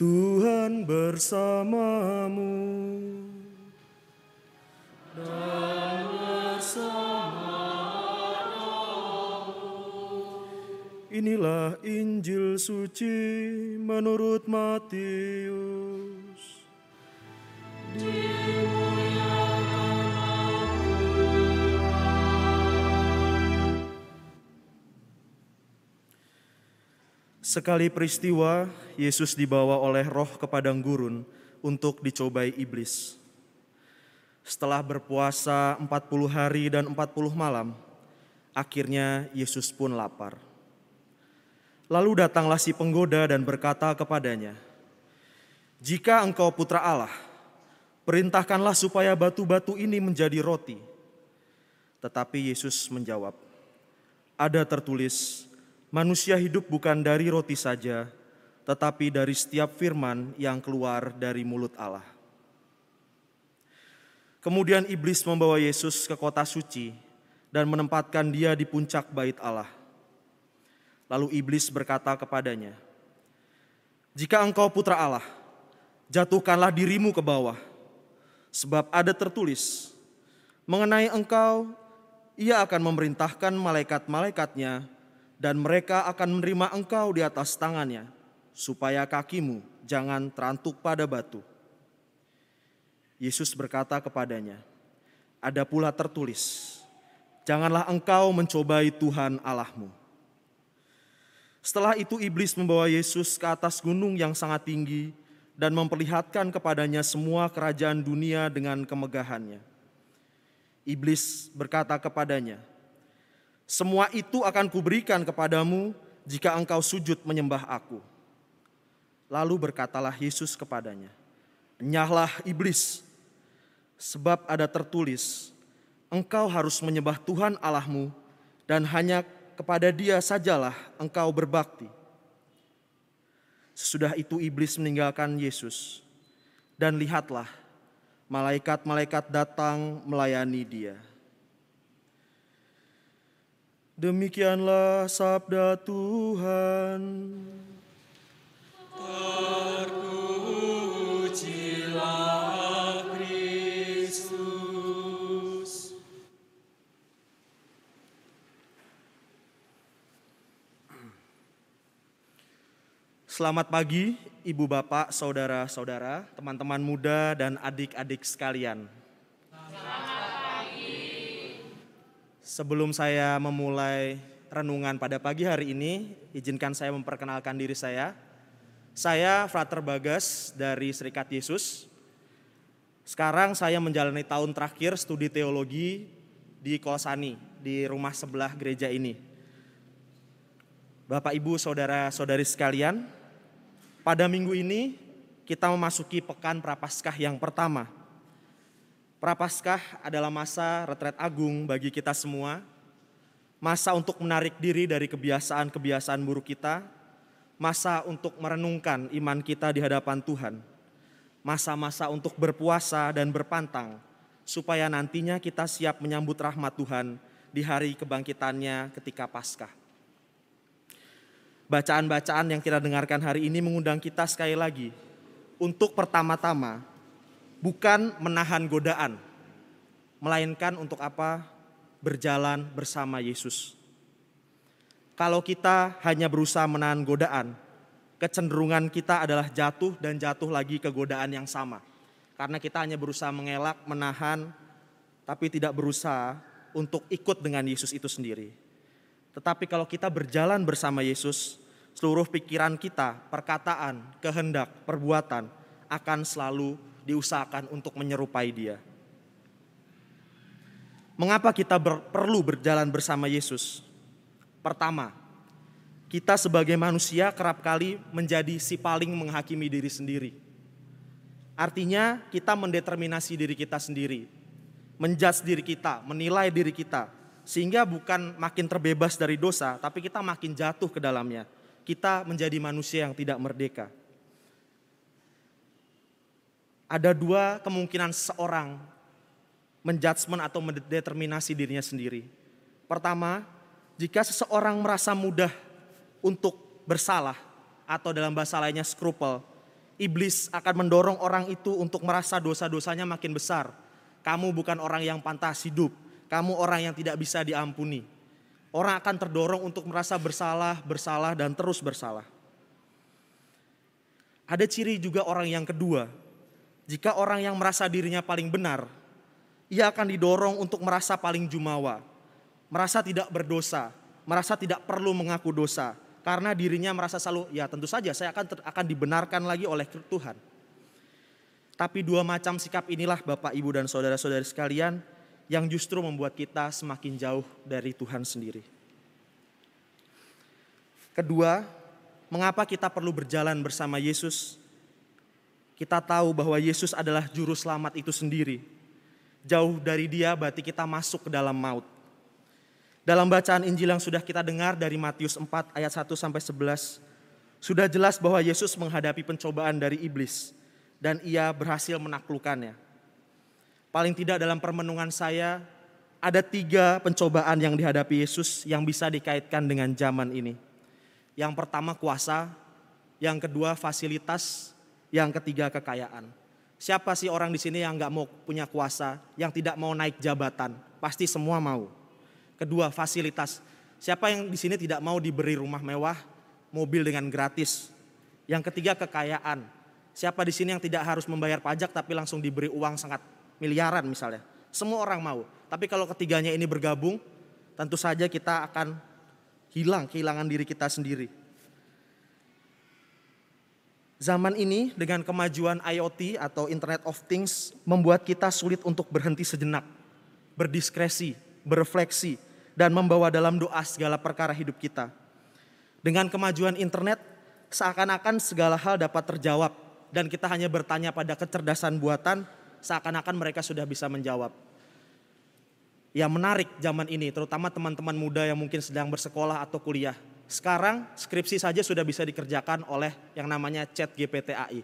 Tuhan bersamamu. Inilah Injil suci menurut Matius. Sekali peristiwa, Yesus dibawa oleh roh ke padang gurun untuk dicobai iblis. Setelah berpuasa 40 hari dan 40 malam, akhirnya Yesus pun lapar. Lalu datanglah si penggoda dan berkata kepadanya, "Jika engkau putra Allah, perintahkanlah supaya batu-batu ini menjadi roti." Tetapi Yesus menjawab, "Ada tertulis: Manusia hidup bukan dari roti saja, tetapi dari setiap firman yang keluar dari mulut Allah." Kemudian iblis membawa Yesus ke kota suci dan menempatkan dia di puncak bait Allah. Lalu iblis berkata kepadanya, "Jika engkau putra Allah, jatuhkanlah dirimu ke bawah, sebab ada tertulis: Mengenai engkau, Ia akan memerintahkan malaikat-malaikatnya, dan mereka akan menerima engkau di atas tangannya, supaya kakimu jangan terantuk pada batu." Yesus berkata kepadanya, "Ada pula tertulis: Janganlah engkau mencobai Tuhan Allahmu." Setelah itu iblis membawa Yesus ke atas gunung yang sangat tinggi dan memperlihatkan kepadanya semua kerajaan dunia dengan kemegahannya. Iblis berkata kepadanya, "Semua itu akan kuberikan kepadamu jika engkau sujud menyembah aku." Lalu berkatalah Yesus kepadanya, "Enyahlah iblis, sebab ada tertulis, engkau harus menyembah Tuhan Allahmu dan hanya kepada dia sajalah engkau berbakti. Sesudah itu iblis meninggalkan Yesus dan lihatlah malaikat-malaikat datang melayani dia. Demikianlah sabda Tuhan. Selamat pagi, ibu bapak, saudara-saudara, teman-teman muda, dan adik-adik sekalian. Sebelum saya memulai renungan pada pagi hari ini, izinkan saya memperkenalkan diri saya. Saya Frater Bagas dari Serikat Yesus. Sekarang saya menjalani tahun terakhir studi teologi di Kolsani, di rumah sebelah gereja ini. Bapak, Ibu, saudara-saudari sekalian, pada minggu ini kita memasuki pekan Prapaskah yang pertama. Prapaskah adalah masa retret agung bagi kita semua, masa untuk menarik diri dari kebiasaan-kebiasaan buruk kita, masa untuk merenungkan iman kita di hadapan Tuhan, masa-masa untuk berpuasa dan berpantang, supaya nantinya kita siap menyambut rahmat Tuhan di hari kebangkitannya ketika Paskah. Bacaan-bacaan yang kita dengarkan hari ini mengundang kita sekali lagi untuk pertama-tama bukan menahan godaan, melainkan untuk apa? Berjalan bersama Yesus. Kalau kita hanya berusaha menahan godaan, kecenderungan kita adalah jatuh dan jatuh lagi ke godaan yang sama. Karena kita hanya berusaha mengelak, menahan, tapi tidak berusaha untuk ikut dengan Yesus itu sendiri. Tetapi kalau kita berjalan bersama Yesus, seluruh pikiran kita, perkataan, kehendak, perbuatan akan selalu diusahakan untuk menyerupai Dia. Mengapa kita ber, perlu berjalan bersama Yesus? Pertama, kita sebagai manusia kerap kali menjadi si paling menghakimi diri sendiri. Artinya kita mendeterminasi diri kita sendiri, menjudge diri kita, menilai diri kita, sehingga bukan makin terbebas dari dosa, tapi kita makin jatuh ke dalamnya. Kita menjadi manusia yang tidak merdeka. Ada dua kemungkinan seorang menjudgment atau mendeterminasi dirinya sendiri. Pertama, jika seseorang merasa mudah untuk bersalah atau dalam bahasa lainnya scruple, Iblis akan mendorong orang itu untuk merasa dosa-dosanya makin besar. Kamu bukan orang yang pantas hidup, kamu orang yang tidak bisa diampuni. Orang akan terdorong untuk merasa bersalah, bersalah, dan terus bersalah. Ada ciri juga orang yang kedua. Jika orang yang merasa dirinya paling benar, ia akan didorong untuk merasa paling jumawa, merasa tidak berdosa, merasa tidak perlu mengaku dosa, karena dirinya merasa selalu ya tentu saja saya akan akan dibenarkan lagi oleh Tuhan. Tapi dua macam sikap inilah Bapak, Ibu dan saudara-saudari sekalian yang justru membuat kita semakin jauh dari Tuhan sendiri. Kedua, mengapa kita perlu berjalan bersama Yesus? Kita tahu bahwa Yesus adalah juru selamat itu sendiri. Jauh dari Dia berarti kita masuk ke dalam maut. Dalam bacaan Injil yang sudah kita dengar dari Matius 4 ayat 1 sampai 11, sudah jelas bahwa Yesus menghadapi pencobaan dari iblis dan ia berhasil menaklukkannya. Paling tidak dalam permenungan saya ada tiga pencobaan yang dihadapi Yesus yang bisa dikaitkan dengan zaman ini. Yang pertama kuasa, yang kedua fasilitas, yang ketiga kekayaan. Siapa sih orang di sini yang nggak mau punya kuasa, yang tidak mau naik jabatan? Pasti semua mau. Kedua, fasilitas. Siapa yang di sini tidak mau diberi rumah mewah, mobil dengan gratis? Yang ketiga, kekayaan. Siapa di sini yang tidak harus membayar pajak tapi langsung diberi uang sangat miliaran misalnya? Semua orang mau. Tapi kalau ketiganya ini bergabung, tentu saja kita akan hilang kehilangan diri kita sendiri. Zaman ini dengan kemajuan IoT atau Internet of Things membuat kita sulit untuk berhenti sejenak, berdiskresi, berefleksi, dan membawa dalam doa segala perkara hidup kita. Dengan kemajuan internet, seakan-akan segala hal dapat terjawab dan kita hanya bertanya pada kecerdasan buatan, seakan-akan mereka sudah bisa menjawab. Ya menarik zaman ini, terutama teman-teman muda yang mungkin sedang bersekolah atau kuliah. Sekarang skripsi saja sudah bisa dikerjakan oleh yang namanya chat GPT AI.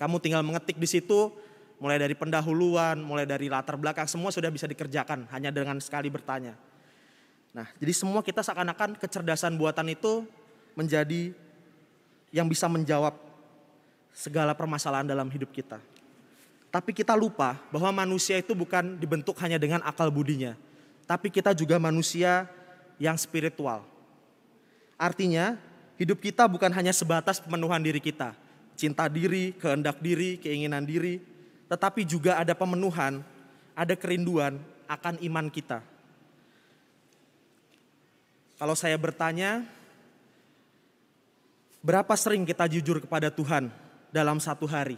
Kamu tinggal mengetik di situ, mulai dari pendahuluan, mulai dari latar belakang, semua sudah bisa dikerjakan hanya dengan sekali bertanya. Nah, jadi semua kita seakan-akan kecerdasan buatan itu menjadi yang bisa menjawab segala permasalahan dalam hidup kita. Tapi kita lupa bahwa manusia itu bukan dibentuk hanya dengan akal budinya, tapi kita juga manusia yang spiritual. Artinya, hidup kita bukan hanya sebatas pemenuhan diri kita, cinta diri, kehendak diri, keinginan diri, tetapi juga ada pemenuhan, ada kerinduan akan iman kita kalau saya bertanya, berapa sering kita jujur kepada Tuhan dalam satu hari?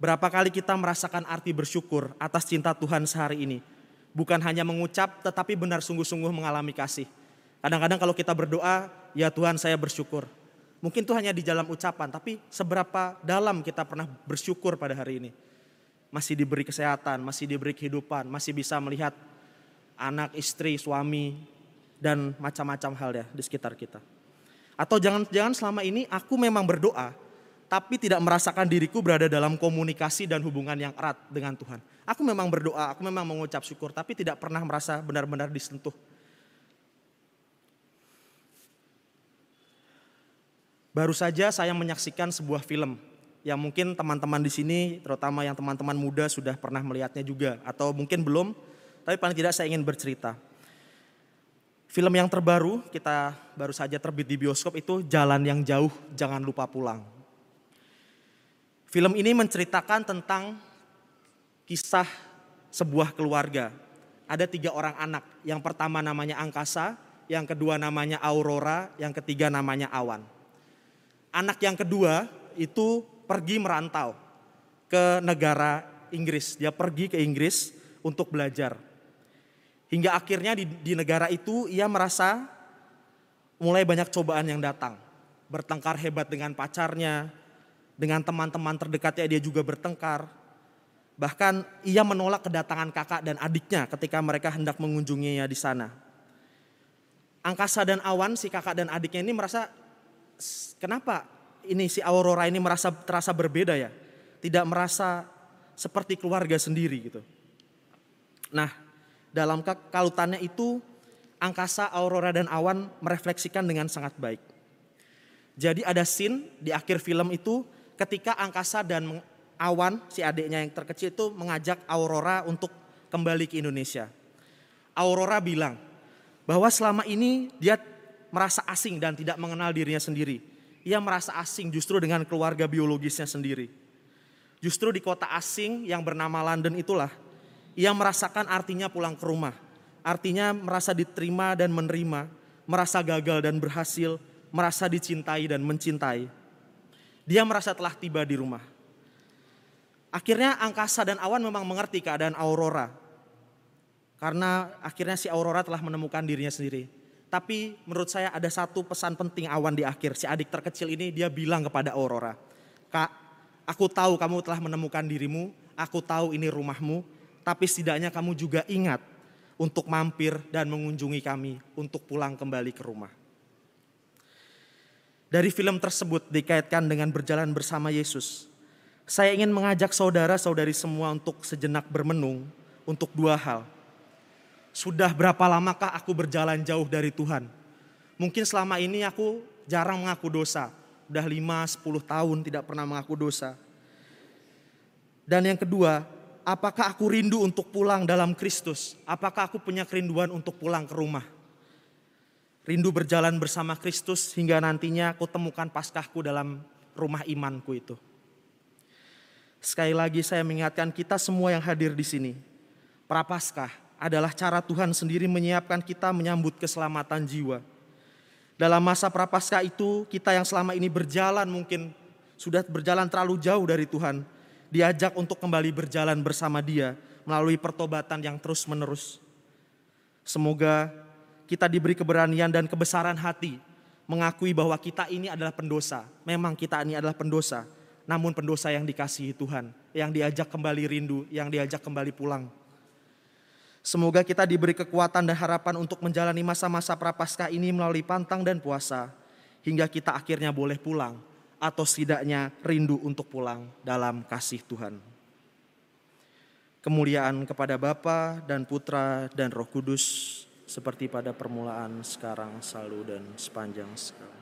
Berapa kali kita merasakan arti bersyukur atas cinta Tuhan sehari ini? Bukan hanya mengucap, tetapi benar sungguh-sungguh mengalami kasih. Kadang-kadang kalau kita berdoa, ya Tuhan saya bersyukur. Mungkin itu hanya di dalam ucapan, tapi seberapa dalam kita pernah bersyukur pada hari ini? Masih diberi kesehatan, masih diberi kehidupan, masih bisa melihat anak, istri, suami, dan macam-macam hal ya di sekitar kita. Atau jangan-jangan selama ini aku memang berdoa, tapi tidak merasakan diriku berada dalam komunikasi dan hubungan yang erat dengan Tuhan. Aku memang berdoa, aku memang mengucap syukur, tapi tidak pernah merasa benar-benar disentuh. Baru saja saya menyaksikan sebuah film yang mungkin teman-teman di sini, terutama yang teman-teman muda sudah pernah melihatnya juga, atau mungkin belum, tapi paling tidak saya ingin bercerita. Film yang terbaru kita baru saja terbit di bioskop itu Jalan yang Jauh Jangan Lupa Pulang. Film ini menceritakan tentang kisah sebuah keluarga. Ada tiga orang anak. Yang pertama namanya Angkasa, yang kedua namanya Aurora, yang ketiga namanya Awan. Anak yang kedua itu pergi merantau ke negara Inggris. Dia pergi ke Inggris untuk belajar Hingga akhirnya di, di negara itu ia merasa mulai banyak cobaan yang datang. Bertengkar hebat dengan pacarnya, dengan teman-teman terdekatnya dia juga bertengkar. Bahkan ia menolak kedatangan kakak dan adiknya ketika mereka hendak mengunjunginya di sana. Angkasa dan Awan, si kakak dan adiknya ini merasa, kenapa ini si Aurora ini merasa terasa berbeda ya? Tidak merasa seperti keluarga sendiri gitu. Nah, dalam kalutannya itu angkasa, aurora dan awan merefleksikan dengan sangat baik. Jadi ada scene di akhir film itu ketika angkasa dan awan si adiknya yang terkecil itu mengajak Aurora untuk kembali ke Indonesia. Aurora bilang bahwa selama ini dia merasa asing dan tidak mengenal dirinya sendiri. Ia merasa asing justru dengan keluarga biologisnya sendiri. Justru di kota asing yang bernama London itulah ia merasakan artinya pulang ke rumah. Artinya merasa diterima dan menerima, merasa gagal dan berhasil, merasa dicintai dan mencintai. Dia merasa telah tiba di rumah. Akhirnya angkasa dan awan memang mengerti keadaan Aurora. Karena akhirnya si Aurora telah menemukan dirinya sendiri. Tapi menurut saya ada satu pesan penting awan di akhir. Si adik terkecil ini dia bilang kepada Aurora. Kak, aku tahu kamu telah menemukan dirimu. Aku tahu ini rumahmu. Tapi setidaknya kamu juga ingat untuk mampir dan mengunjungi kami. Untuk pulang kembali ke rumah. Dari film tersebut dikaitkan dengan berjalan bersama Yesus saya ingin mengajak saudara-saudari semua untuk sejenak bermenung untuk dua hal. Sudah berapa lamakah aku berjalan jauh dari Tuhan? Mungkin selama ini aku jarang mengaku dosa. Udah 5, 10 tahun tidak pernah mengaku dosa. Dan yang kedua, apakah aku rindu untuk pulang dalam Kristus? Apakah aku punya kerinduan untuk pulang ke rumah? Rindu berjalan bersama Kristus hingga nantinya aku temukan paskahku dalam rumah imanku itu. Sekali lagi saya mengingatkan kita semua yang hadir di sini. Prapaskah adalah cara Tuhan sendiri menyiapkan kita menyambut keselamatan jiwa. Dalam masa prapaskah itu kita yang selama ini berjalan mungkin sudah berjalan terlalu jauh dari Tuhan. Diajak untuk kembali berjalan bersama dia melalui pertobatan yang terus menerus. Semoga kita diberi keberanian dan kebesaran hati mengakui bahwa kita ini adalah pendosa. Memang kita ini adalah pendosa namun pendosa yang dikasihi Tuhan, yang diajak kembali rindu, yang diajak kembali pulang. Semoga kita diberi kekuatan dan harapan untuk menjalani masa-masa prapaskah ini melalui pantang dan puasa, hingga kita akhirnya boleh pulang, atau setidaknya rindu untuk pulang dalam kasih Tuhan. Kemuliaan kepada Bapa dan Putra dan Roh Kudus, seperti pada permulaan, sekarang, selalu, dan sepanjang sekarang.